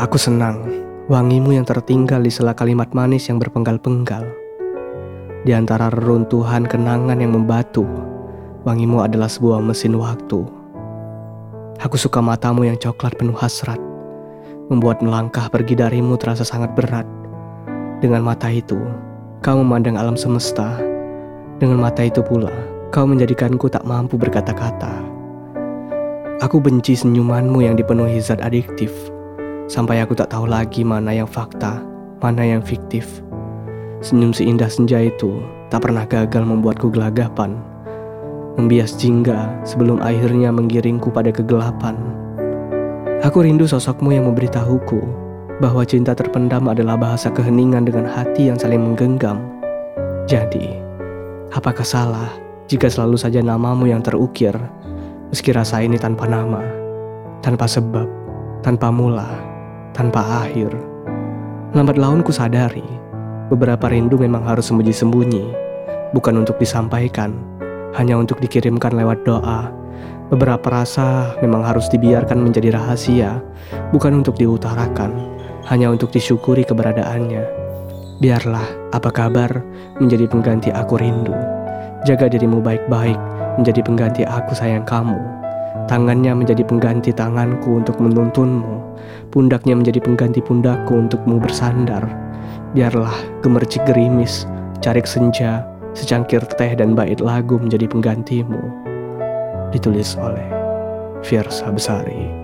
Aku senang wangimu yang tertinggal di sela kalimat manis yang berpenggal-penggal. Di antara reruntuhan kenangan yang membatu, wangimu adalah sebuah mesin waktu. Aku suka matamu yang coklat penuh hasrat, membuat melangkah pergi darimu terasa sangat berat. Dengan mata itu, kau memandang alam semesta. Dengan mata itu pula, kau menjadikanku tak mampu berkata-kata. Aku benci senyumanmu yang dipenuhi zat adiktif Sampai aku tak tahu lagi mana yang fakta, mana yang fiktif. Senyum seindah senja itu tak pernah gagal membuatku gelagapan. Membias jingga sebelum akhirnya menggiringku pada kegelapan. Aku rindu sosokmu yang memberitahuku bahwa cinta terpendam adalah bahasa keheningan dengan hati yang saling menggenggam. Jadi, apakah salah jika selalu saja namamu yang terukir, meski rasa ini tanpa nama, tanpa sebab, tanpa mula? Tanpa akhir. Lambat laun ku sadari, beberapa rindu memang harus sembunyi-sembunyi, bukan untuk disampaikan, hanya untuk dikirimkan lewat doa. Beberapa rasa memang harus dibiarkan menjadi rahasia, bukan untuk diutarakan, hanya untuk disyukuri keberadaannya. Biarlah apa kabar menjadi pengganti aku rindu. Jaga dirimu baik-baik menjadi pengganti aku sayang kamu. Tangannya menjadi pengganti tanganku untuk menuntunmu. Pundaknya menjadi pengganti pundakku untukmu bersandar. Biarlah gemercik gerimis, carik senja, secangkir teh dan bait lagu menjadi penggantimu. Ditulis oleh Fiersa Besari.